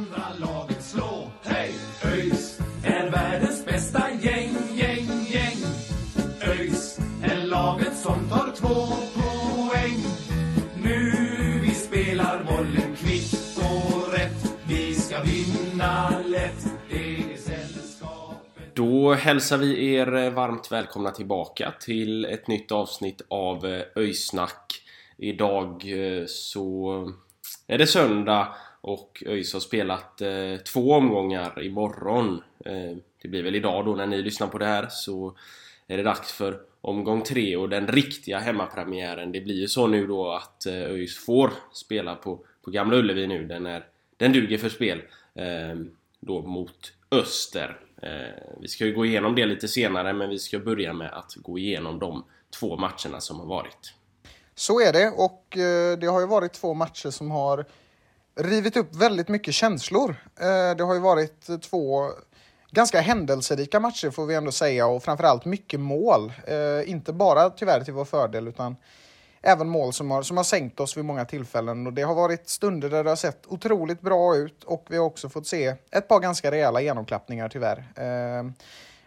Andra laget slå. Hej! ÖIS är världens bästa gäng, gäng, gäng. ÖIS är laget som tar två poäng. Nu vi spelar bollen kvitt och rätt. Vi ska vinna lätt. Då hälsar vi er varmt välkomna tillbaka till ett nytt avsnitt av eh, Öysnack. Idag så är det söndag och ÖIS har spelat eh, två omgångar imorgon. Eh, det blir väl idag då när ni lyssnar på det här så är det dags för omgång tre och den riktiga hemmapremiären. Det blir ju så nu då att eh, ÖIS får spela på, på Gamla Ullevi nu. Den, är, den duger för spel. Eh, då mot Öster. Eh, vi ska ju gå igenom det lite senare men vi ska börja med att gå igenom de två matcherna som har varit. Så är det och eh, det har ju varit två matcher som har rivit upp väldigt mycket känslor. Eh, det har ju varit två ganska händelserika matcher får vi ändå säga och framförallt mycket mål. Eh, inte bara tyvärr till vår fördel utan även mål som har, som har sänkt oss vid många tillfällen. Och det har varit stunder där det har sett otroligt bra ut och vi har också fått se ett par ganska rejäla genomklappningar tyvärr. Eh,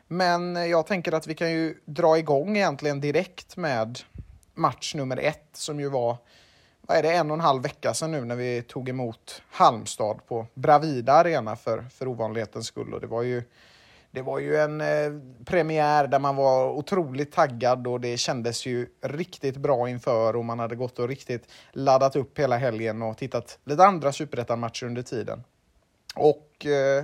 men jag tänker att vi kan ju dra igång egentligen direkt med match nummer ett som ju var vad är det, en och en halv vecka sedan nu när vi tog emot Halmstad på Bravida Arena för, för ovanlighetens skull. Och det var ju, det var ju en eh, premiär där man var otroligt taggad och det kändes ju riktigt bra inför och man hade gått och riktigt laddat upp hela helgen och tittat lite andra superettan-matcher under tiden. Och eh,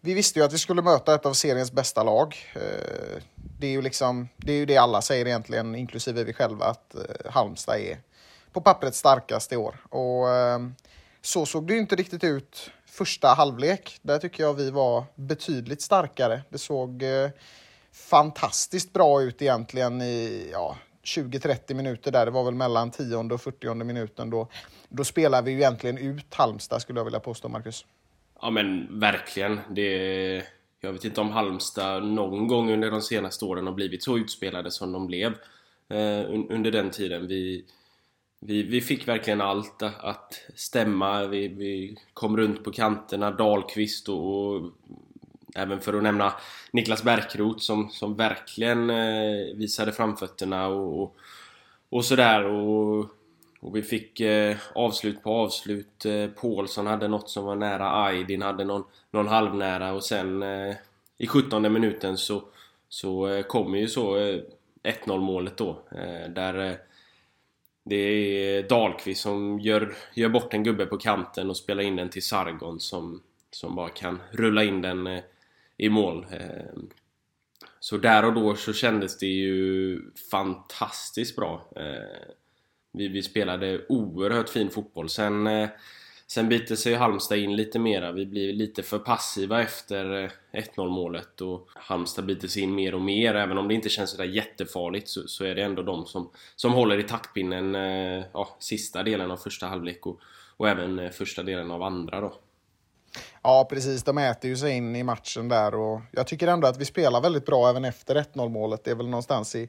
vi visste ju att vi skulle möta ett av seriens bästa lag. Eh, det är ju liksom, det är ju det alla säger egentligen, inklusive vi själva, att eh, Halmstad är på pappret starkast i år. Och eh, så såg det ju inte riktigt ut första halvlek. Där tycker jag vi var betydligt starkare. Det såg eh, fantastiskt bra ut egentligen i ja, 20-30 minuter där. Det var väl mellan 10 och 40 minuten. Då, då spelar vi ju egentligen ut Halmstad skulle jag vilja påstå, Marcus. Ja men verkligen. Det... Jag vet inte om Halmstad någon gång under de senaste åren har blivit så utspelade som de blev eh, under den tiden. Vi, vi, vi fick verkligen allt att stämma. Vi, vi kom runt på kanterna, Dahlqvist och, och även för att nämna Niklas Bärkroth som, som verkligen eh, visade framfötterna och, och, och sådär. Och, och vi fick eh, avslut på avslut. Eh, Paulsson hade något som var nära, Aydin hade någon, någon halvnära och sen eh, i 17 minuten så, så eh, kommer ju så eh, 1-0 målet då. Eh, där eh, det är Dahlqvist som gör, gör bort en gubbe på kanten och spelar in den till Sargon som, som bara kan rulla in den eh, i mål. Ehm, så där och då så kändes det ju fantastiskt bra. Ehm, vi, vi spelade oerhört fin fotboll. Sen eh, Sen biter sig Halmstad in lite mera. Vi blir lite för passiva efter eh, 1-0 målet och Halmstad biter sig in mer och mer. Även om det inte känns sådär jättefarligt så, så är det ändå de som, som håller i taktpinnen eh, ja, sista delen av första halvlek och, och även eh, första delen av andra då. Ja, precis. De äter ju sig in i matchen där och jag tycker ändå att vi spelar väldigt bra även efter 1-0 målet. Det är väl någonstans i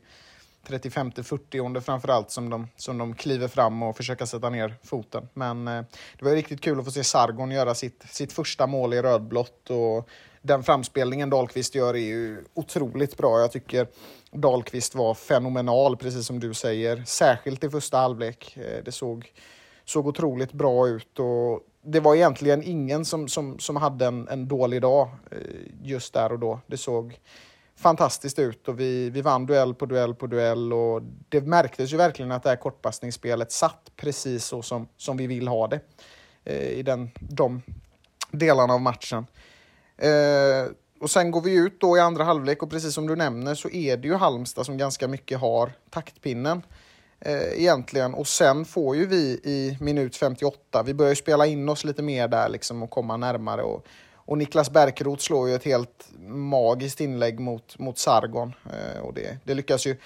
35-40 framförallt som de, som de kliver fram och försöker sätta ner foten. Men eh, det var riktigt kul att få se Sargon göra sitt, sitt första mål i rödblått och den framspelningen Dahlqvist gör är ju otroligt bra. Jag tycker Dahlqvist var fenomenal, precis som du säger. Särskilt i första halvlek. Eh, det såg, såg otroligt bra ut och det var egentligen ingen som, som, som hade en, en dålig dag eh, just där och då. Det såg fantastiskt ut och vi, vi vann duell på duell på duell och det märktes ju verkligen att det här kortpassningsspelet satt precis så som, som vi vill ha det eh, i den, de delarna av matchen. Eh, och sen går vi ut då i andra halvlek och precis som du nämner så är det ju Halmstad som ganska mycket har taktpinnen. eh, egentligen. Och sen får ju vi i minut 58, vi börjar ju spela in oss lite mer där liksom och komma närmare. Och, och Niklas Bärkeroth slår ju ett helt magiskt inlägg mot, mot Sargon. Eh, och det, det lyckas ju.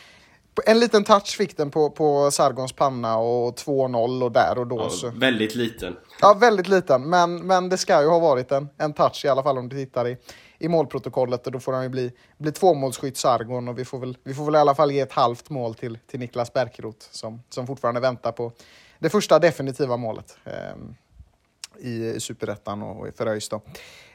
En liten touch fick den på, på Sargons panna och 2-0 och där och då. Ja, så. Väldigt liten. Ja, väldigt liten. Men, men det ska ju ha varit en, en touch i alla fall om du tittar i, i målprotokollet. Och då får han ju bli, bli tvåmålsskytt Sargon och vi får, väl, vi får väl i alla fall ge ett halvt mål till, till Niklas Bärkeroth som, som fortfarande väntar på det första definitiva målet. Eh, i Superettan och för ÖIS.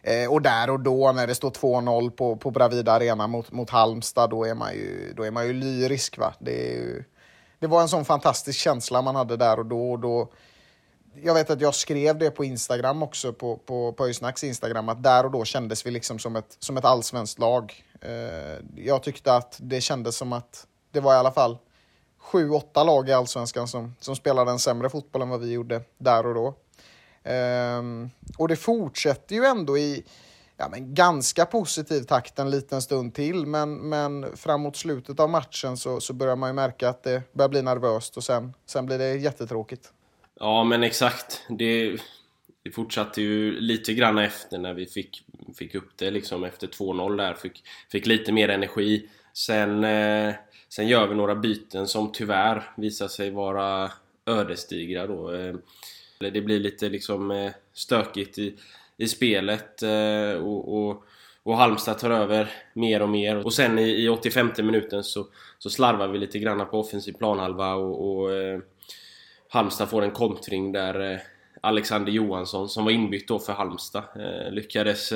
Eh, och där och då när det står 2-0 på, på Bravida Arena mot, mot Halmstad, då är man ju, då är man ju lyrisk. Va? Det, ju, det var en sån fantastisk känsla man hade där och då. Och då jag vet att jag skrev det på Instagram också, på, på, på Öysnacks Instagram, att där och då kändes vi liksom som ett, som ett allsvenskt lag. Eh, jag tyckte att det kändes som att det var i alla fall sju, åtta lag i allsvenskan som, som spelade en sämre fotboll än vad vi gjorde där och då. Um, och det fortsätter ju ändå i ja, men ganska positiv takt en liten stund till. Men, men framåt slutet av matchen så, så börjar man ju märka att det börjar bli nervöst och sen, sen blir det jättetråkigt. Ja men exakt. Det, det fortsatte ju lite grann efter när vi fick, fick upp det liksom efter 2-0 där. Fick, fick lite mer energi. Sen, eh, sen gör vi några byten som tyvärr visar sig vara ödesdigra då. Eh, det blir lite liksom eh, stökigt i, i spelet eh, och, och, och Halmstad tar över mer och mer. Och sen i, i 85 minuten så, så slarvar vi lite grann på offensiv planhalva och, och eh, Halmstad får en kontring där Alexander Johansson som var inbytt då för Halmstad lyckades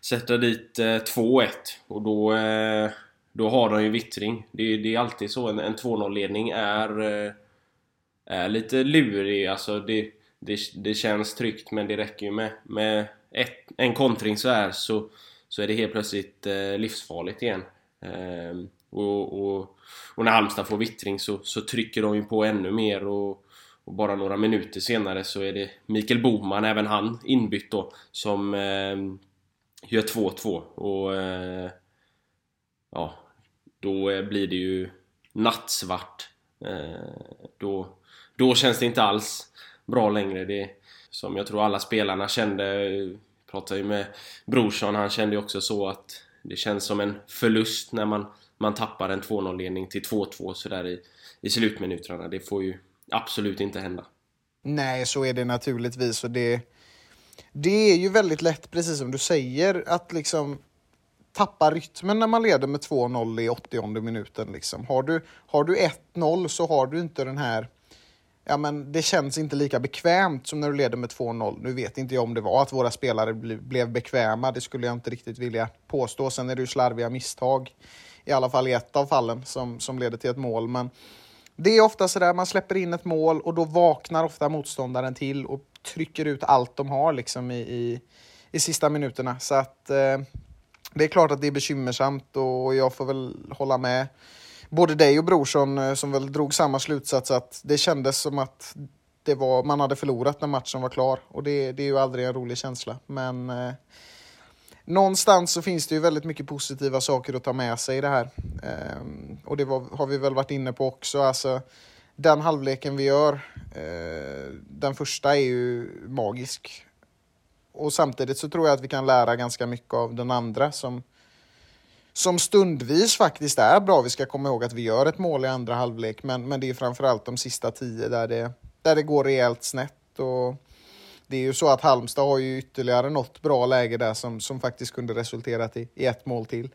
sätta dit 2-1 och då, då har de ju vittring. Det, det är alltid så, en, en 2-0 ledning är, är lite lurig. Alltså det, det, det känns tryggt men det räcker ju med, med ett, en kontring så här så, så är det helt plötsligt eh, livsfarligt igen. Eh, och, och, och, när Halmstad får vittring så, så trycker de ju på ännu mer och, och, bara några minuter senare så är det Mikael Boman, även han inbytt då, som eh, gör 2-2 och eh, ja, då eh, blir det ju nattsvart. Eh, då, då känns det inte alls bra längre. Det som jag tror alla spelarna kände. Jag pratade ju med Brorsson, han kände ju också så att det känns som en förlust när man, man tappar en 2-0 ledning till 2-2 sådär i, i slutminuterna. Det får ju absolut inte hända. Nej, så är det naturligtvis. Och det, det är ju väldigt lätt, precis som du säger, att liksom tappa rytmen när man leder med 2-0 i 80 minuten. Liksom. Har du, har du 1-0 så har du inte den här ja, men det känns inte lika bekvämt som när du leder med 2-0. Nu vet inte jag om det var att våra spelare blev bekväma, det skulle jag inte riktigt vilja påstå. Sen är det ju slarviga misstag, i alla fall i ett av fallen, som, som leder till ett mål. Men det är ofta så där man släpper in ett mål och då vaknar ofta motståndaren till och trycker ut allt de har liksom i, i, i sista minuterna. Så att eh, det är klart att det är bekymmersamt och jag får väl hålla med både dig och brorson eh, som väl drog samma slutsats att det kändes som att det var, man hade förlorat när matchen var klar. Och det, det är ju aldrig en rolig känsla. Men eh, någonstans så finns det ju väldigt mycket positiva saker att ta med sig i det här. Eh, och det var, har vi väl varit inne på också. Alltså, den halvleken vi gör, eh, den första är ju magisk. Och samtidigt så tror jag att vi kan lära ganska mycket av den andra som som stundvis faktiskt är bra. Vi ska komma ihåg att vi gör ett mål i andra halvlek, men, men det är framförallt de sista tio där det, där det går rejält snett. Och det är ju så att Halmstad har ju ytterligare något bra läge där som, som faktiskt kunde resulterat i, i ett mål till.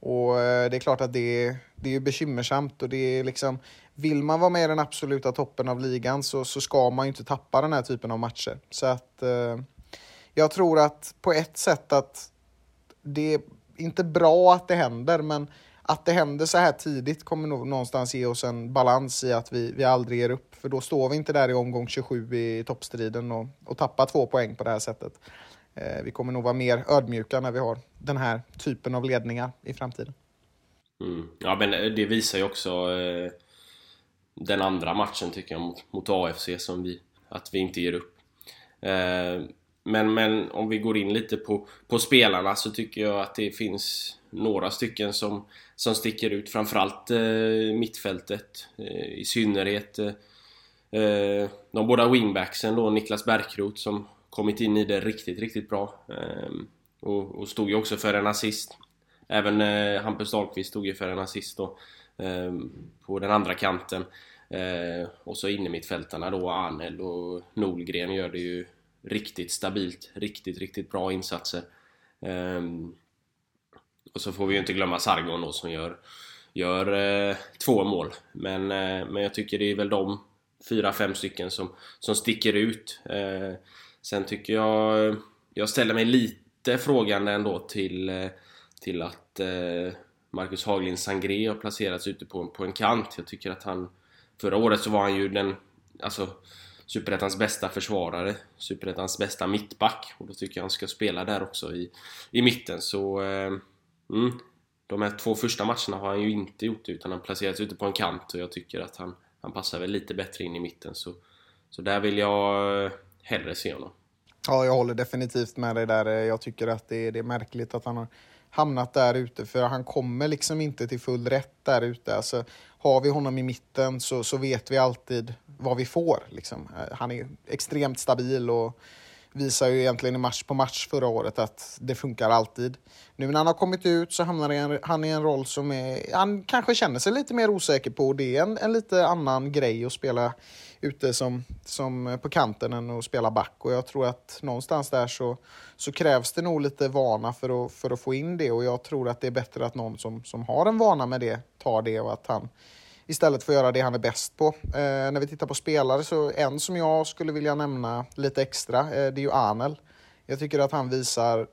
Och eh, det är klart att det, det är bekymmersamt och det är liksom, vill man vara med i den absoluta toppen av ligan så, så ska man ju inte tappa den här typen av matcher. Så att eh, jag tror att på ett sätt att det inte bra att det händer, men att det händer så här tidigt kommer nog någonstans ge oss en balans i att vi, vi aldrig ger upp. För då står vi inte där i omgång 27 i toppstriden och, och tappar två poäng på det här sättet. Eh, vi kommer nog vara mer ödmjuka när vi har den här typen av ledningar i framtiden. Mm. Ja, men eh, det visar ju också eh, den andra matchen tycker jag mot, mot AFC som vi, att vi inte ger upp. Eh, men, men om vi går in lite på, på spelarna så tycker jag att det finns några stycken som, som sticker ut. Framförallt eh, mittfältet. Eh, I synnerhet eh, eh de båda wingbacksen då, Niklas Bärkroth som kommit in i det riktigt, riktigt bra. Eh, och, och, stod ju också för en assist. Även eh, Hampus Dahlqvist stod ju för en assist då. Ehm, på den andra kanten. Eh, och så innermittfältarna då, Arnel och Nolgren gör det ju riktigt stabilt, riktigt, riktigt bra insatser. Um, och så får vi ju inte glömma Sargon då som gör, gör eh, två mål. Men, eh, men jag tycker det är väl de fyra, fem stycken som, som sticker ut. Eh, sen tycker jag, jag ställer mig lite frågande ändå till, eh, till att eh, Marcus Haglind Sangré har placerats ute på, på en kant. Jag tycker att han Förra året så var han ju den Alltså Superettans bästa försvarare, Superettans bästa mittback och då tycker jag han ska spela där också i, i mitten så eh, mm, De här två första matcherna har han ju inte gjort det utan han placerats ute på en kant och jag tycker att han, han passar väl lite bättre in i mitten så, så där vill jag eh, hellre se honom. Ja, jag håller definitivt med dig där. Eh, jag tycker att det, det är märkligt att han har hamnat där ute för han kommer liksom inte till full rätt där ute. Alltså, har vi honom i mitten så, så vet vi alltid vad vi får. Liksom. Eh, han är extremt stabil och visar ju egentligen i match på match förra året att det funkar alltid. Nu när han har kommit ut så hamnar han i en roll som är, han kanske känner sig lite mer osäker på. Det är en, en lite annan grej att spela ute som, som på kanten än att spela back. Och jag tror att någonstans där så, så krävs det nog lite vana för att, för att få in det. Och jag tror att det är bättre att någon som, som har en vana med det tar det och att han istället för att göra det han är bäst på. Eh, när vi tittar på spelare så en som jag skulle vilja nämna lite extra, eh, det är ju Arnel. Jag tycker att han visar,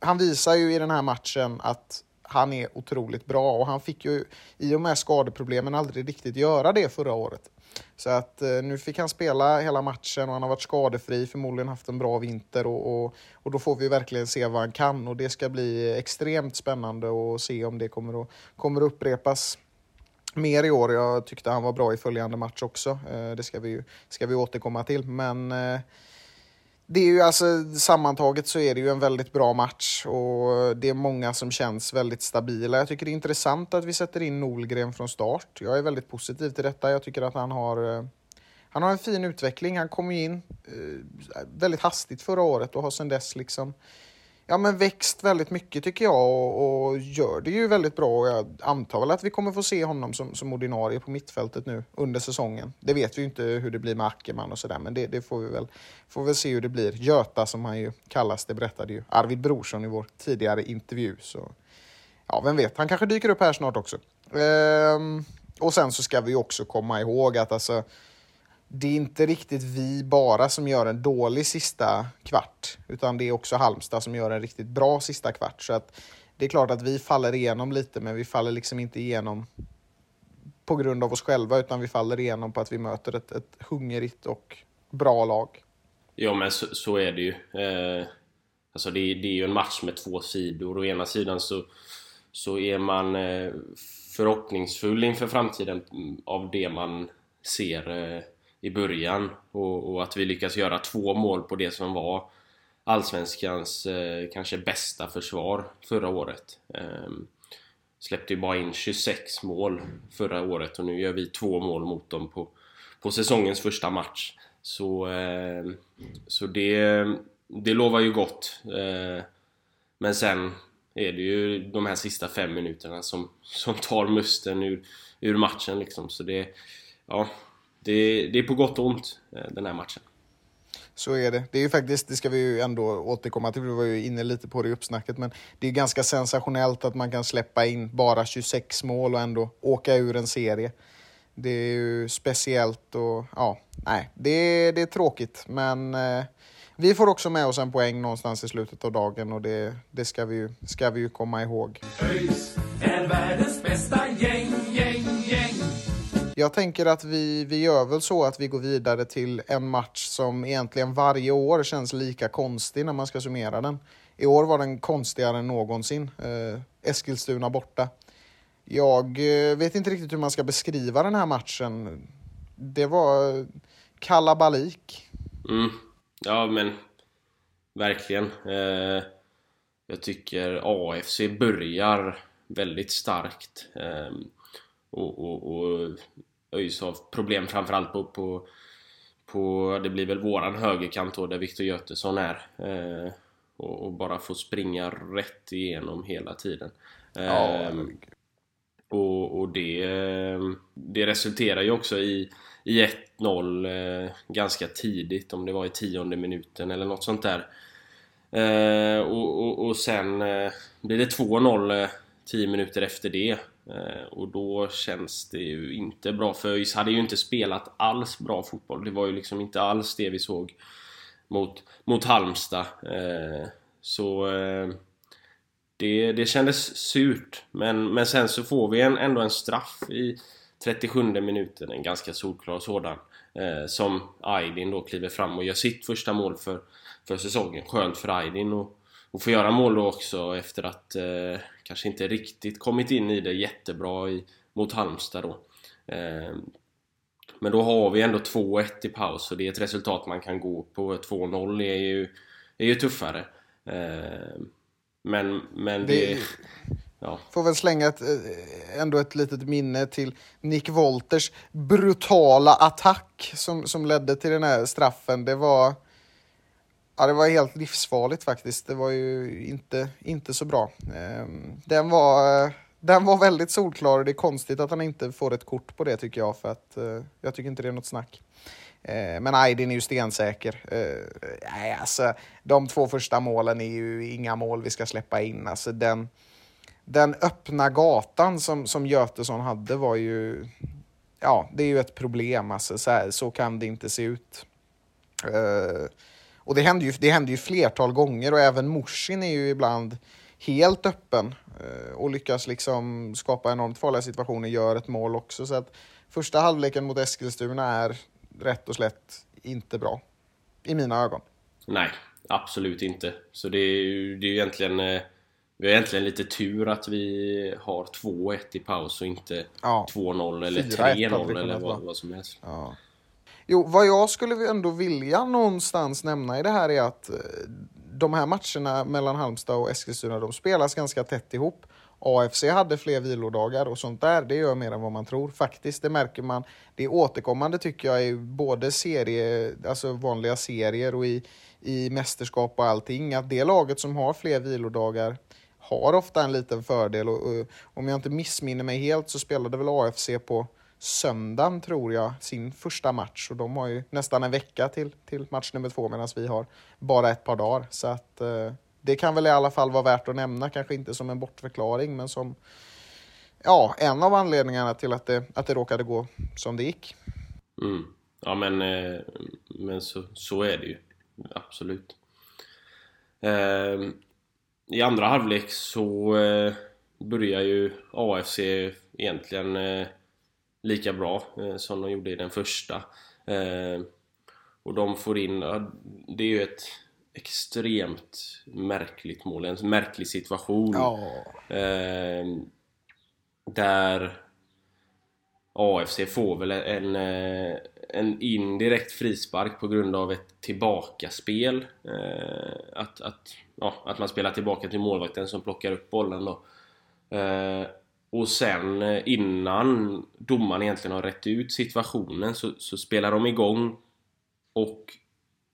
han visar ju i den här matchen att han är otroligt bra och han fick ju i och med skadeproblemen aldrig riktigt göra det förra året. Så att eh, nu fick han spela hela matchen och han har varit skadefri, förmodligen haft en bra vinter och, och, och då får vi verkligen se vad han kan och det ska bli extremt spännande att se om det kommer att, kommer att upprepas mer i år. Jag tyckte han var bra i följande match också. Eh, det ska vi, ska vi återkomma till. Men eh, det är ju alltså, sammantaget så är det ju en väldigt bra match och det är många som känns väldigt stabila. Jag tycker det är intressant att vi sätter in Nolgren från start. Jag är väldigt positiv till detta. Jag tycker att han har, eh, han har en fin utveckling. Han kom ju in väldigt hastigt förra året och har sedan dess liksom ja, men växt väldigt mycket tycker jag och, och, gör det ju väldigt bra. Och jag antar väl att vi kommer få se honom som, som ordinarie på mittfältet nu under säsongen. Det vet vi ju inte hur det blir med Ackerman och sådär, men det, det, får vi väl får väl se hur det blir. Göta som han ju kallas, det berättade ju Arvid Brorsson i vår tidigare intervju. Så ja, vem vet, han kanske dyker upp här snart också. Ehm, och sen så ska vi också komma ihåg att alltså det är inte riktigt vi bara som gör en dålig sista kvart, utan det är också Halmstad som gör en riktigt bra sista kvart. Så att det är klart att vi faller igenom lite, men vi faller liksom inte igenom på grund av oss själva, utan vi faller igenom på att vi möter ett, ett hungrigt och bra lag. Ja, men så, så är det ju. Eh, alltså det, det, är ju en match med två sidor. Å ena sidan så, så är man eh, förhoppningsfull inför framtiden av det man ser eh, i början och, och, att vi lyckas göra två mål på det som var Allsvenskans eh, kanske bästa försvar förra året. Eh, släppte ju bara in 26 mål förra året och nu gör vi två mål mot dem på, på säsongens första match. Så, eh, så det, det lovar ju gott. Eh, men sen är det ju de här sista fem minuterna som, som tar musten ur, ur matchen liksom. Så det, ja, det, det är på gott och ont eh, den här matchen. Så är det. Det är ju faktiskt, det ska vi ju ändå återkomma till, vi var ju inne lite på det i uppsnacket, men det är ganska sensationellt att man kan släppa in bara 26 mål och ändå åka ur en serie. Det är ju speciellt och ja, nej, det, det är tråkigt, men eh, vi får också med oss en poäng någonstans i slutet av dagen och det, det ska, vi ju, ska vi ju komma ihåg. ÖIS är världens bästa gäng. Jag tänker att vi, vi gör väl så att vi går vidare till en match som egentligen varje år känns lika konstig när man ska summera den. I år var den konstigare än någonsin. Eh, Eskilstuna borta. Jag eh, vet inte riktigt hur man ska beskriva den här matchen. Det var eh, kalabalik. Mm. Ja, men verkligen. Eh, jag tycker AFC börjar väldigt starkt. Eh, och, och, och ÖIS har problem framförallt på, på, på, det blir väl våran högerkant då där Viktor Götesson är. Eh, och, och, bara få springa rätt igenom hela tiden. Ja, och, och det, det resulterar ju också i, i 1-0 eh, ganska tidigt, om det var i tionde minuten eller något sånt där. Eh, och, och, och, sen eh, blir det 2-0 eh, 10 minuter efter det. Eh, och då känns det ju inte bra för ÖIS hade ju inte spelat alls bra fotboll. Det var ju liksom inte alls det vi såg mot, mot Halmstad. Eh, så eh, det, det kändes surt. Men, men sen så får vi en, ändå en straff i 37 minuten, en ganska solklar sådan. Som Aydin då kliver fram och gör sitt första mål för, för säsongen. Skönt för Aydin och, och få göra mål då också efter att kanske inte riktigt kommit in i det jättebra i, mot Halmstad då. Eh, men då har vi ändå 2-1 i paus och det är ett resultat man kan gå på. 2-0 är ju, är ju tuffare. Eh, men, men det... det ja. Får väl slänga ett, eh, ändå ett litet minne till Nick Wolters brutala attack som, som ledde till den här straffen. Det var... Ja, det var helt livsfarligt faktiskt. Det var ju inte, inte så bra. Ehm, den var, den var väldigt solklar och det är konstigt att han inte får ett kort på det tycker jag, för att eh, jag tycker inte det är något snack. Ehm, men men Aydin är ju stensäker. Eh, nej, alltså, de två första målen är ju inga mål vi ska släppa in. Alltså, den, den öppna gatan som, som Götesson hade var ju... Ja, det är ju ett problem. Alltså, så, här, så kan det inte se ut. Eh, och det händer, ju, det händer ju flertal gånger och även Morsin är ju ibland helt öppen uh, och lyckas liksom skapa enormt farliga situationer, gör ett mål också. Så att första halvleken mot Eskilstuna är rätt och slätt inte bra. I mina ögon. Nej, absolut inte. Så det är ju, det är ju egentligen... Eh, vi har egentligen lite tur att vi har 2-1 i paus och inte ja. 2-0 eller 3-0 eller vad, vad, som helst. Ja. Jo, vad jag skulle ändå vilja någonstans nämna i det här är att eh, de här matcherna mellan Halmstad och Eskilstuna, de spelas ganska tätt ihop. AFC hade fler vilodagar och sånt där, det gör mer än vad man tror. Faktiskt, det märker man. Det är återkommande tycker jag i både serie, alltså vanliga serier och i, i mästerskap och allting, att det laget som har fler vilodagar har ofta en liten fördel. Och, och, om jag inte missminner mig helt så spelade väl AFC på söndagen, tror jag, sin första match. Och de har ju nästan en vecka till, till match nummer två medan vi har bara ett par dagar. Så att eh, det kan väl i alla fall vara värt att nämna, kanske inte som en bortförklaring, men som ja, en av anledningarna till att det, att det råkade gå som det gick. Mm. Ja, men, eh, men så, så är det ju. Absolut. Eh, I andra halvlek så eh, börjar ju AFC egentligen eh, lika bra eh, som de gjorde i den första. Eh, och de får in, det är ju ett extremt märkligt mål, en märklig situation. Ja. Eh, där AFC får väl en, en indirekt frispark på grund av ett tillbakaspel. Att, att, ja, att man spelar tillbaka till målvakten som plockar upp bollen då. Och sen eh, innan domaren egentligen har rätt ut situationen så, så spelar de igång och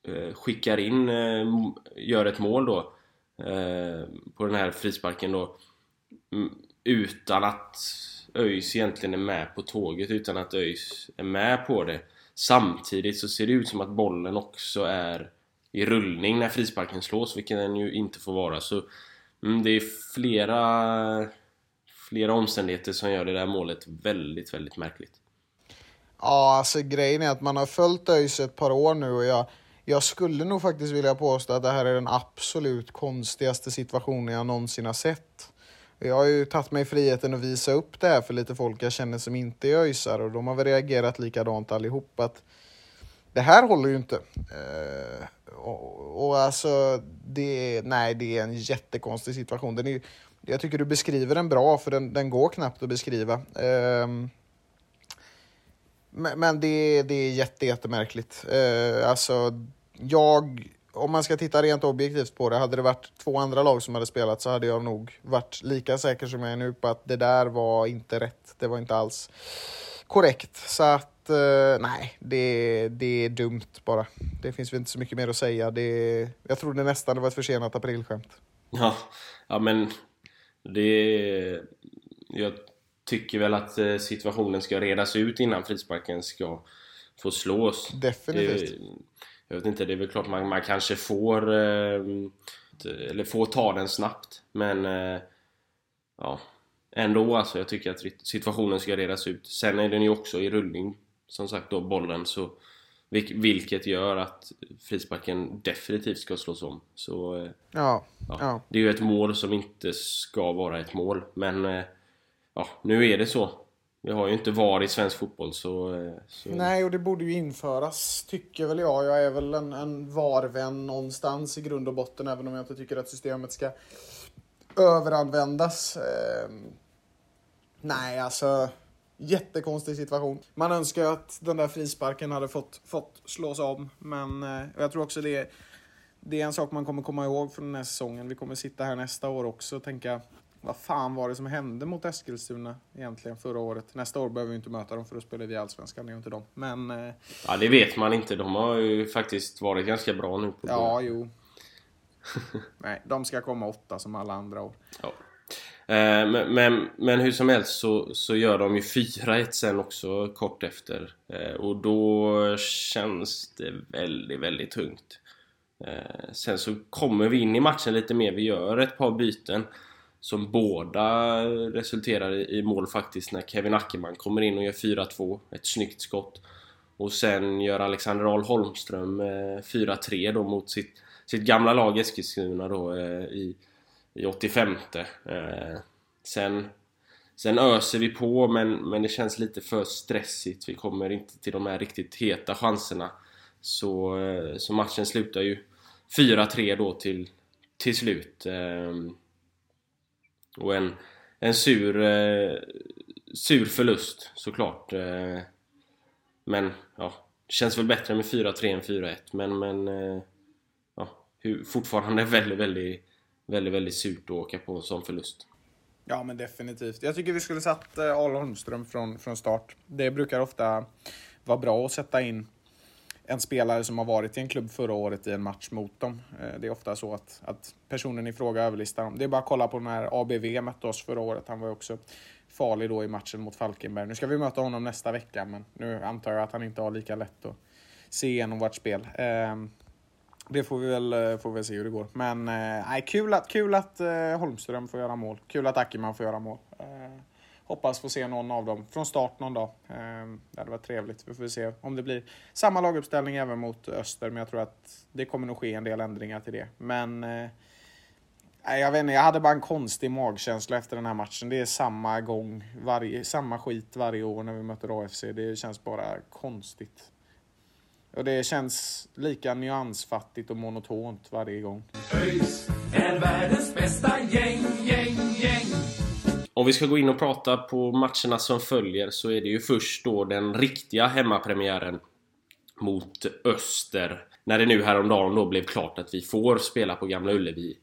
Eh, skickar in, eh, gör ett mål då eh, på den här frisparken då utan att ÖIS egentligen är med på tåget, utan att ÖIS är med på det. Samtidigt så ser det ut som att bollen också är i rullning när frisparken slås, vilket den ju inte får vara. Så mm, det är flera, flera omständigheter som gör det där målet väldigt, väldigt märkligt. Ja, alltså grejen är att man har följt ÖIS ett par år nu och jag jag skulle nog faktiskt vilja påstå att det här är den absolut konstigaste situationen jag någonsin har sett. Jag har ju tagit mig friheten att visa upp det här för lite folk jag känner som inte är ÖISar och de har väl reagerat likadant allihop att det här håller ju inte. Eh, och, och, alltså, det är, nej, det är en jättekonstig situation. Den är, jag tycker du beskriver den bra, för den, den går knappt att beskriva. Eh, men, men det, det är jätte, jättemärkligt. Eh, alltså, jag om man ska titta rent objektivt på det, hade det varit två andra lag som hade spelat så hade jag nog varit lika säker som jag är nu på att det där var inte rätt. Det var inte alls korrekt. Så att eh, nej, det, det är dumt bara. Det finns väl inte så mycket mer att säga. Det, jag trodde nästan det var ett försenat aprilskämt. Ja, ja men det... Jag tycker väl att eh, situationen ska redas ut innan frisparken ska få slås. Definitivt. Det, jag vet inte, det är väl klart man, man kanske får... Eh, eller får ta den snabbt. Men... Eh, ja. Ändå alltså, jag tycker att situationen ska redas ut. Sen är den ju också i rullning, som sagt då, bollen. Så, vilket gör att frisparken definitivt ska slås om. Så, eh, ja, ja, ja. Det är ju ett mål som inte ska vara ett mål. Men eh, ja, nu är det så. Vi har ju inte VAR i svensk fotboll så, eh, så... Nej, och det borde ju införas, tycker väl jag. Jag är väl en, en VAR-vän någonstans i grund och botten, även om jag inte tycker att systemet ska överanvändas. Eh, nej, alltså jättekonstig situation. Man önskar att den där frisparken hade fått, fått slås om, men eh, jag tror också det, det är en sak man kommer komma ihåg från den här säsongen. Vi kommer sitta här nästa år också och tänka vad fan var det som hände mot Eskilstuna egentligen förra året? Nästa år behöver vi inte möta dem för att spela i Allsvenskan, det är inte dem. Men... Eh, ja, det vet man inte. De har ju faktiskt varit ganska bra nu. På ja, jo. Nej, de ska komma åtta som alla andra år. Ja. Eh, men, men, men, hur som helst så, så gör de ju 4-1 sen också kort efter. Eh, och då känns det väldigt, väldigt tungt. Eh, sen så kommer vi in i matchen lite mer. Vi gör ett par byten som båda resulterar i mål faktiskt när Kevin Ackerman kommer in och gör 4-2. Ett snyggt skott. Och sen gör Alexander Ahl Holmström 4-3 eh, då mot sitt, sitt gamla lag Eskilstuna då eh, i i 85 eh, sen, sen öser vi på men, men det känns lite för stressigt. Vi kommer inte till de här riktigt heta chanserna. Så, eh, så matchen slutar ju 4-3 då till, till slut. Eh, och en, en sur, eh, sur förlust såklart. Eh, men ja, det känns väl bättre med 4-3 än 4-1 men, men eh, ja, fortfarande väldigt, väldigt väldigt, väldigt surt att åka på en sån förlust. Ja, men definitivt. Jag tycker vi skulle satt eh, Arl Holmström från, från start. Det brukar ofta vara bra att sätta in en spelare som har varit i en klubb förra året i en match mot dem. Eh, det är ofta så att, att personen i fråga överlistar dem. Det är bara att kolla på när ABV mötte oss förra året. Han var ju också farlig då i matchen mot Falkenberg. Nu ska vi möta honom nästa vecka, men nu antar jag att han inte har lika lätt att se igenom vårt spel. Ehm, det får vi väl, eh, får vi se hur det går. Men eh, kul att, kul att eh, Holmström får göra mål. Kul att Ackerman får göra mål. Eh, hoppas få se någon av dem från start någon dag. Eh, det hade varit trevligt. Vi får se om det blir samma laguppställning även mot Öster. Men jag tror att det kommer nog ske en del ändringar till det. Men eh, jag vet inte, jag hade bara en konstig magkänsla efter den här matchen. Det är samma gång, varje, samma skit varje år när vi möter AFC. Det känns bara konstigt. Och det känns lika nyansfattigt och monotont varje gång. ÖIS är världens bästa gäng, gäng, gäng. Om vi ska gå in och prata på matcherna som följer så är det ju först då den riktiga hemmapremiären mot Öster. När det nu häromdagen då blev klart att vi får spela på Gamla Ullevi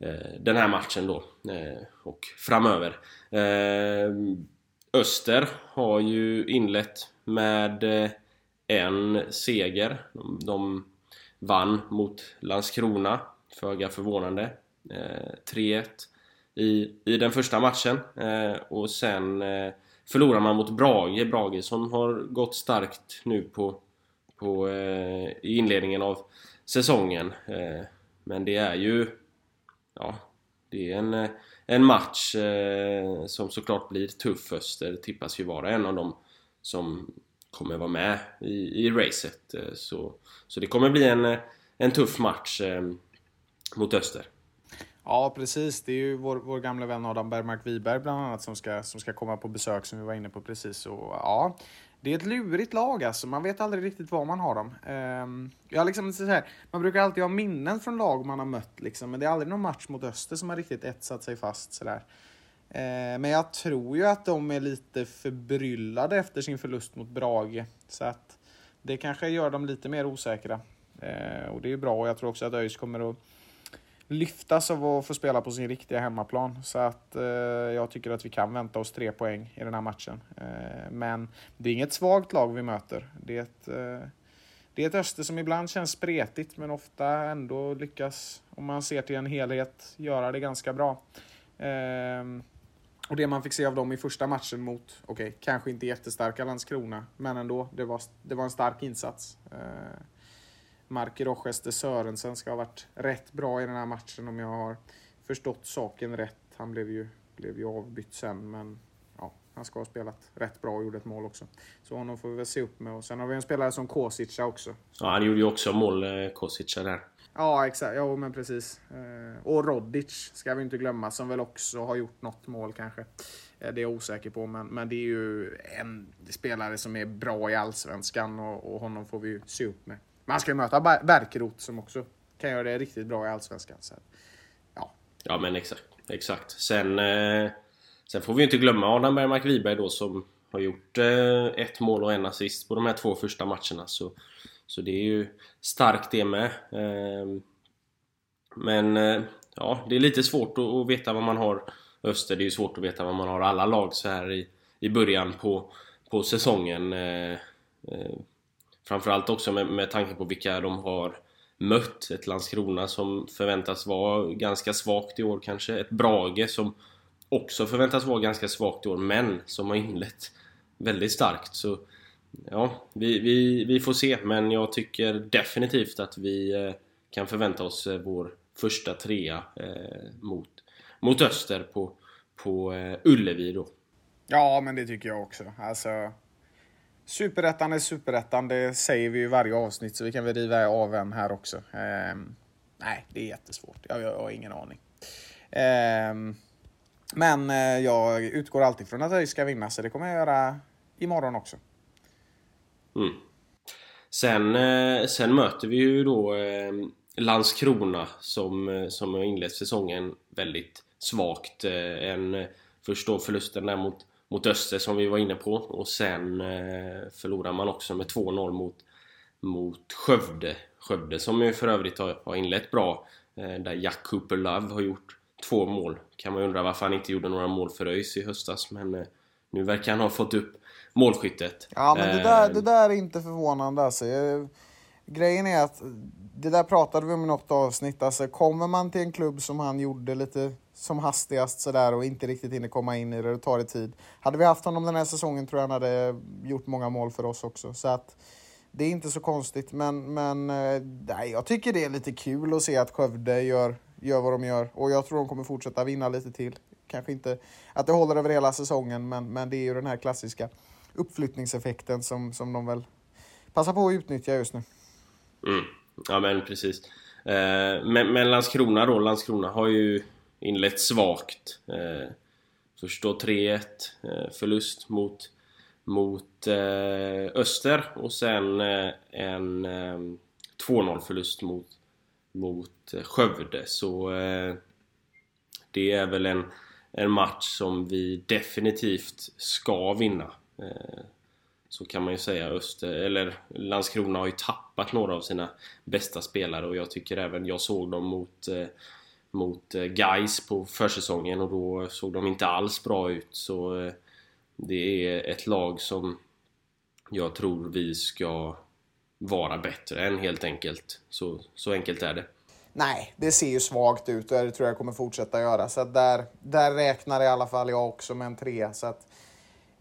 eh, den här matchen då eh, och framöver. Eh, Öster har ju inlett med en seger. De, de vann mot Landskrona, föga förvånande. Eh, 3-1 i, i den första matchen. Eh, och sen eh, förlorar man mot Brage. Brage som har gått starkt nu på, på, eh, i inledningen av säsongen. Eh, men det är ju... Ja, det är en, eh, en match eh, som såklart blir tuff. Öster tippas ju vara en av dem som kommer vara med i, i racet. Eh, så, så det kommer bli en, eh, en tuff match eh, mot Öster. Ja, precis. Det är ju vår, vår gamla vän Adam Bergmark Wiberg bland annat som ska, som ska komma på besök som vi var inne på precis. Och, ja, det är ett lurigt lag alltså. Man vet aldrig riktigt var man har dem. Um, jag liksom, så här, man brukar alltid ha minnen från lag man har mött, liksom, men det är aldrig någon match mot Öster som har riktigt etsat sig fast. Så Eh, men jag tror ju att de är lite förbryllade efter sin förlust mot Brage. Så att det kanske gör dem lite mer osäkra. Eh, och det är bra och jag tror också att ÖIS kommer att lyftas av att få spela på sin riktiga hemmaplan. Så att eh, jag tycker att vi kan vänta oss tre poäng i den här matchen. Eh, men det är inget svagt lag vi möter. Det är ett, eh, det är ett Öster som ibland känns spretigt men ofta ändå lyckas, om man ser till en helhet, göra det ganska bra. Eh, och det man fick se av dem i första matchen mot, okej, okay, kanske inte jättestarka Landskrona, men ändå, det var, det var en stark insats. Eh, Mark Rochester Sörensen ska ha varit rätt bra i den här matchen om jag har förstått saken rätt. Han blev ju, blev ju avbytt sen, men ja, han ska ha spelat rätt bra och gjorde ett mål också. Så honom får vi väl se upp med. Och sen har vi en spelare som Kosica också. Ja, han gjorde ju också mål, eh, Kosica där. Ja, exakt. Ja, men precis. Eh, och Rodic ska vi inte glömma, som väl också har gjort något mål kanske. Eh, det är jag osäker på, men, men det är ju en spelare som är bra i Allsvenskan och, och honom får vi ju se upp med. Man ska ju möta Bärkeroth som också kan göra det riktigt bra i Allsvenskan. Så, ja. ja, men exakt. exakt. Sen, eh, sen får vi inte glömma Adam Bergmark Wiberg då som har gjort eh, ett mål och en assist på de här två första matcherna. Så, så det är ju starkt det med. Ehm, men eh, ja, det är lite svårt att, veta vad man har. Öster, det är ju svårt att veta vad man har alla lag så här i, i början på, på säsongen. Eh, eh, framförallt också med, med tanke på vilka de har mött. Ett Landskrona som förväntas vara ganska svagt i år kanske. Ett Brage som också förväntas vara ganska svagt i år, men som har inlett väldigt starkt. Så ja, vi, vi, vi får se. Men jag tycker definitivt att vi eh, kan förvänta oss eh, vår första trea eh, mot, mot Öster på, på Ullevi då. Ja, men det tycker jag också. Alltså, Superettan är superettan, det säger vi i varje avsnitt så vi kan väl riva av en här också. Ehm, nej, det är jättesvårt. Jag, jag, jag har ingen aning. Ehm, men jag utgår alltid från att vi ska vinna, så det kommer jag göra imorgon också. Mm. Sen, eh, sen möter vi ju då eh, Landskrona som, eh, som har inlett säsongen väldigt svagt. En, först då förlusten där mot mot Öster som vi var inne på och sen förlorar man också med 2-0 mot, mot Skövde. Skövde som ju för övrigt har, har inlett bra där Jack Cooper Love har gjort två mål. Kan man undra varför han inte gjorde några mål för ÖIS i höstas men nu verkar han ha fått upp målskyttet. Ja men det där, det där är inte förvånande alltså. Grejen är att det där pratade vi om i något avsnitt. Alltså, kommer man till en klubb som han gjorde lite som hastigast sådär och inte riktigt hinner komma in i det, det tar det tid. Hade vi haft honom den här säsongen tror jag han hade gjort många mål för oss också. Så att det är inte så konstigt, men, men eh, nej, jag tycker det är lite kul att se att Skövde gör, gör vad de gör och jag tror de kommer fortsätta vinna lite till. Kanske inte att det håller över hela säsongen, men, men det är ju den här klassiska uppflyttningseffekten som, som de väl passar på att utnyttja just nu. Mm. Ja men precis. Eh, men, men Landskrona då, Landskrona har ju inlett svagt. Eh, först då 3-1 eh, förlust mot, mot eh, Öster och sen eh, en eh, 2-0 förlust mot, mot eh, Skövde. Så eh, det är väl en, en match som vi definitivt ska vinna. Eh, så kan man ju säga. Öster, eller Landskrona har ju tappat några av sina bästa spelare och jag tycker även jag såg dem mot eh, mot eh, Guys på försäsongen och då såg de inte alls bra ut så det är ett lag som jag tror vi ska vara bättre än helt enkelt. Så, så enkelt är det. Nej, det ser ju svagt ut och det tror jag kommer fortsätta göra. Så där, där räknar i alla fall jag också med en trea. Så att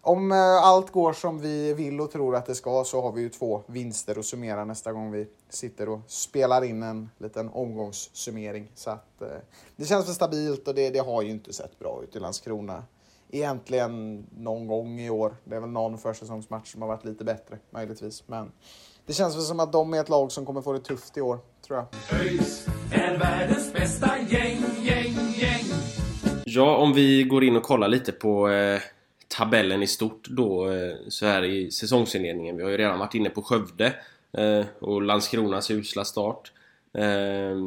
om eh, allt går som vi vill och tror att det ska så har vi ju två vinster att summera nästa gång vi sitter och spelar in en liten omgångssummering. Så att, eh, det känns för stabilt och det, det har ju inte sett bra ut i Landskrona. Egentligen någon gång i år. Det är väl någon försäsongsmatch som har varit lite bättre möjligtvis. Men det känns väl som att de är ett lag som kommer få det tufft i år, tror jag. ÖIS är världens bästa gäng, gäng, gäng. Ja, om vi går in och kollar lite på eh tabellen i stort då eh, så här i säsongsinledningen. Vi har ju redan varit inne på Skövde eh, och Landskronas usla start. Eh,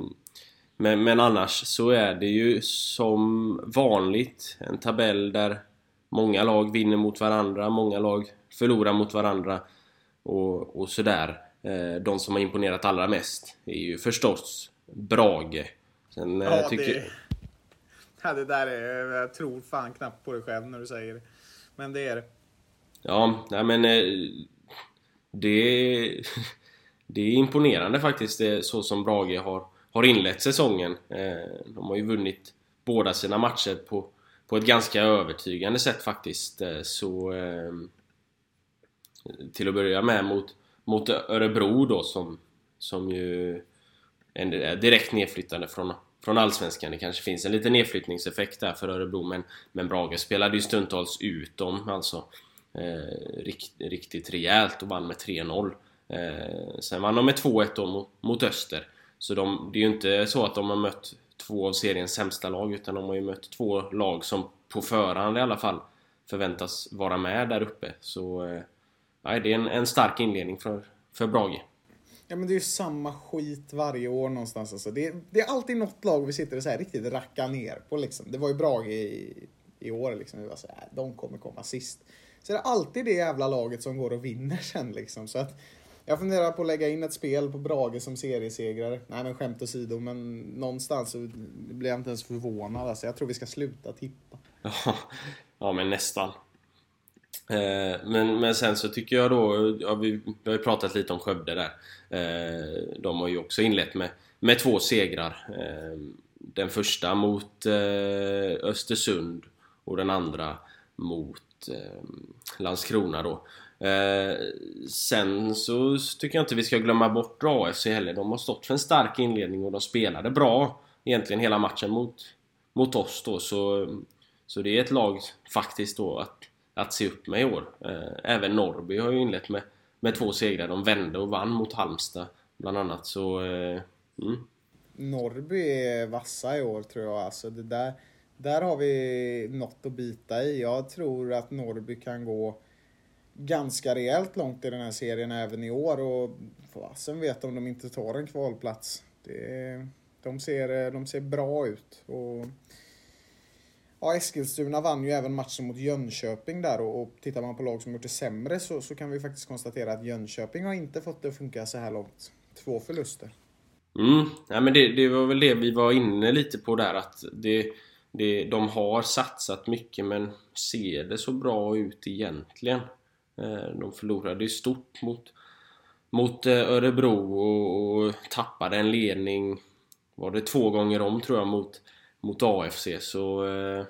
men, men annars så är det ju som vanligt en tabell där många lag vinner mot varandra, många lag förlorar mot varandra och, och sådär. Eh, de som har imponerat allra mest är ju förstås Brage. Sen, eh, Ja, tycker... det... Ja, det där är... Jag tror fan knappt på det själv när du säger det. Men det är det. Ja, nej men eh, det, det är imponerande faktiskt det, så som Brage har, har inlett säsongen. De har ju vunnit båda sina matcher på, på ett ganska övertygande sätt faktiskt. Så eh, till att börja med mot, mot Örebro då som, som ju är direkt nedflyttande från, från Allsvenskan. Det kanske finns en liten nedflyttningseffekt där för Örebro men, men Brage spelade ju stundtals ut dem alltså eh, rikt, riktigt rejält och vann med 3-0. Eh, sen vann de med 2-1 då mot, mot Öster. Så de, det är ju inte så att de har mött två av seriens sämsta lag utan de har ju mött två lag som på förhand i alla fall förväntas vara med där uppe. Så eh, nej, det är en, en stark inledning för, för Brage. Ja men det är ju samma skit varje år någonstans alltså. det, det är alltid något lag vi sitter och så här riktigt rackar ner på liksom. Det var ju Brage i, i år liksom. Vi var så här, de kommer komma sist. Så det är alltid det jävla laget som går och vinner sen liksom. Så att jag funderar på att lägga in ett spel på Brage som seriesegrare. Nej men skämt åsido, men någonstans så blir jag inte ens förvånad. Alltså, jag tror vi ska sluta tippa. Ja, ja men nästan. Eh, men, men sen så tycker jag då, ja, vi, vi har ju pratat lite om Skövde där. Eh, de har ju också inlett med, med två segrar. Eh, den första mot Östersund och den andra mot Landskrona då. sen så tycker jag inte vi ska glömma bort AFC heller. De har stått för en stark inledning och de spelade bra egentligen hela matchen mot, mot oss då. Så, så det är ett lag faktiskt då att att se upp med i år. Eh, även Norrby har ju inlett med, med två segrar. De vände och vann mot Halmstad bland annat. Så, eh, mm. Norrby är vassa i år tror jag. Alltså det där, där har vi något att bita i. Jag tror att Norrby kan gå ganska rejält långt i den här serien även i år. Och fasen vet om de inte tar en kvalplats. Det, de, ser, de ser bra ut. Och Ja, Eskilstuna vann ju även matchen mot Jönköping där och, och tittar man på lag som gjort det sämre så, så kan vi faktiskt konstatera att Jönköping har inte fått det att funka så här långt. Två förluster. Mm, ja, men det, det var väl det vi var inne lite på där att det, det, de har satsat mycket men ser det så bra ut egentligen? Eh, de förlorade ju stort mot, mot eh, Örebro och, och tappade en ledning var det två gånger om tror jag mot mot AFC så eh,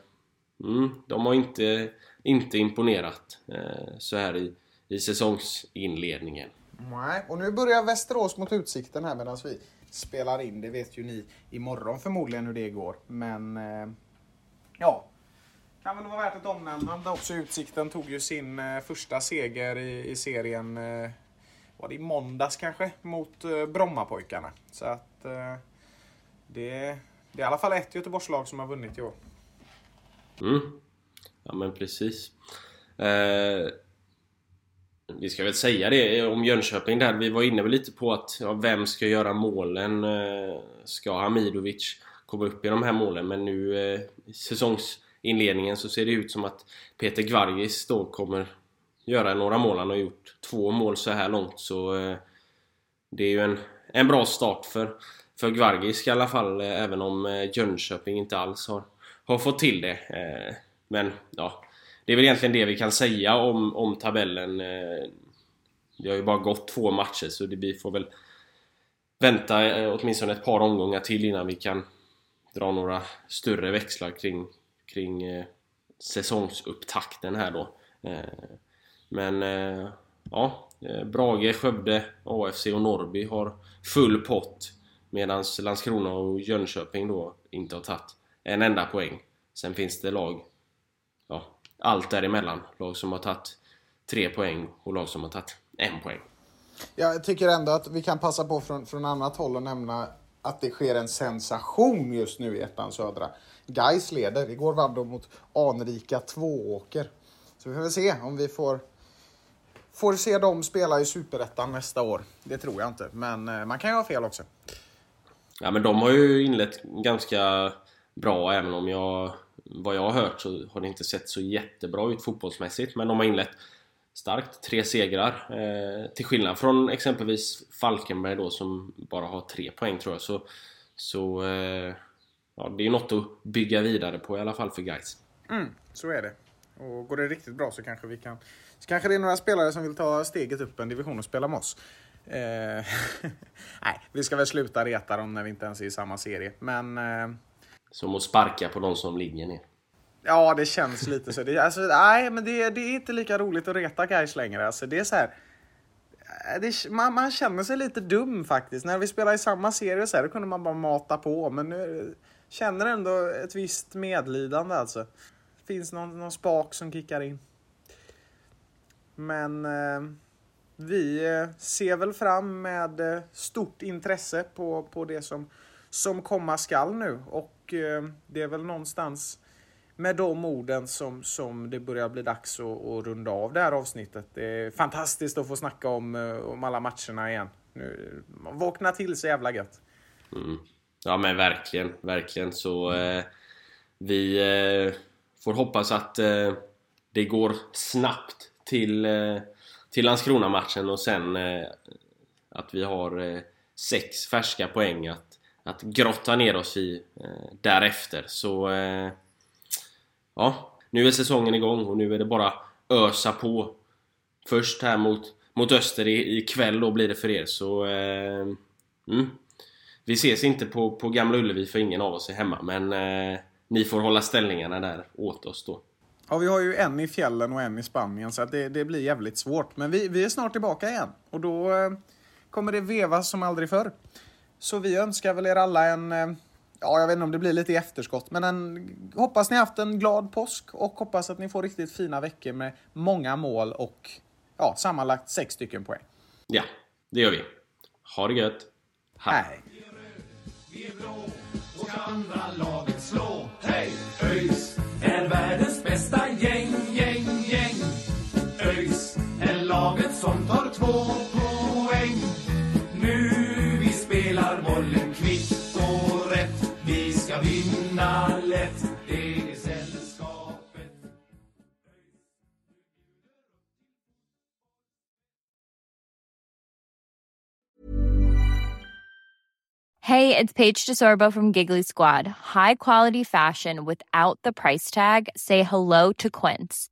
mm, de har inte, inte imponerat eh, så här i, i säsongsinledningen. Nej, och nu börjar Västerås mot Utsikten här medan vi spelar in. Det vet ju ni imorgon förmodligen hur det går. Men eh, ja, kan väl vara värt ett omnämnande också. Utsikten tog ju sin eh, första seger i, i serien, eh, var det i måndags kanske, mot eh, Brommapojkarna. Så att eh, det det är i alla fall ett Göteborgslag som har vunnit i år. Mm. Ja men precis. Eh, vi ska väl säga det om Jönköping där. Vi var inne lite på att ja, vem ska göra målen? Eh, ska Hamidovic komma upp i de här målen? Men nu eh, i säsongsinledningen så ser det ut som att Peter Gvargis då kommer göra några mål. Han har gjort två mål så här långt så eh, det är ju en, en bra start för för Gvargisk i alla fall, eh, även om eh, Jönköping inte alls har, har fått till det. Eh, men ja, det är väl egentligen det vi kan säga om, om tabellen. Det har ju bara gått två matcher så det, vi får väl vänta åtminstone ett par omgångar till innan vi kan dra några större växlar kring, kring säsongsupptakten här då. Men ja, Brage, Skövde, AFC och Norrby har full pott Medan Landskrona och Jönköping då inte har tagit en enda poäng. Sen finns det lag, ja, allt däremellan. Lag som har tagit tre poäng och lag som har tagit en poäng. Jag tycker ändå att vi kan passa på från, från annat håll och nämna att det sker en sensation just nu i ettan södra. Gais leder. Igår vann de mot anrika Tvååker. Så vi får väl se om vi får, får se dem spela i superettan nästa år. Det tror jag inte, men eh, man kan ju ha fel också. Ja men de har ju inlett ganska bra även om jag... Vad jag har hört så har det inte sett så jättebra ut fotbollsmässigt men de har inlett starkt. Tre segrar. Eh, till skillnad från exempelvis Falkenberg då som bara har tre poäng tror jag. Så, så eh, ja, det är något att bygga vidare på i alla fall för guys. Mm, så är det. Och går det riktigt bra så kanske vi kan... Så kanske det är några spelare som vill ta steget upp en division och spela med oss. Eh, nej, vi ska väl sluta reta dem när vi inte ens är i samma serie. Men... Eh, som att sparka på de som ligger ner. Ja, det känns lite så. Det, alltså, nej, men det, det, är inte lika roligt att reta guys längre. Alltså, det är så här, det, man, man, känner sig lite dum faktiskt. När vi spelar i samma serie så här, då kunde man bara mata på. Men nu känner ändå ett visst medlidande alltså. Finns någon, någon spak som kickar in. Men eh, vi eh, ser väl fram med eh, stort intresse på, på det som, som komma skall nu. Och eh, det är väl någonstans med de orden som, som det börjar bli dags att, att runda av det här avsnittet. Det är fantastiskt att få snacka om, om alla matcherna igen. Nu, man vaknar till så jävla gött. Mm. Ja men verkligen, verkligen så eh, vi eh, får hoppas att eh, det går snabbt till, till Landskrona-matchen och sen eh, att vi har eh, sex färska poäng att, att grotta ner oss i eh, därefter. Så eh, ja, nu är säsongen igång och nu är det bara ösa på. Först här mot, mot Öster ikväll då blir det för er så... Eh, mm. Vi ses inte på, på Gamla Ullevi för ingen av oss är hemma men eh, ni får hålla ställningarna där åt oss då. Ja, vi har ju en i fjällen och en i Spanien så att det, det blir jävligt svårt. Men vi, vi är snart tillbaka igen och då eh, kommer det vevas som aldrig förr. Så vi önskar väl er alla en eh, ja, jag vet inte om det blir lite i efterskott, men en, hoppas ni haft en glad påsk och hoppas att ni får riktigt fina veckor med många mål och ja, sammanlagt sex stycken poäng. Ja, det gör vi. Ha det gött. Hej. Hej. Två poäng. Nu vi spelar bollen kvitt ska vinna lätt, det är sällskapet. Hey, it's Paige DeSorbo from Giggly Squad. High quality fashion without the price tag. Say hello to Quince.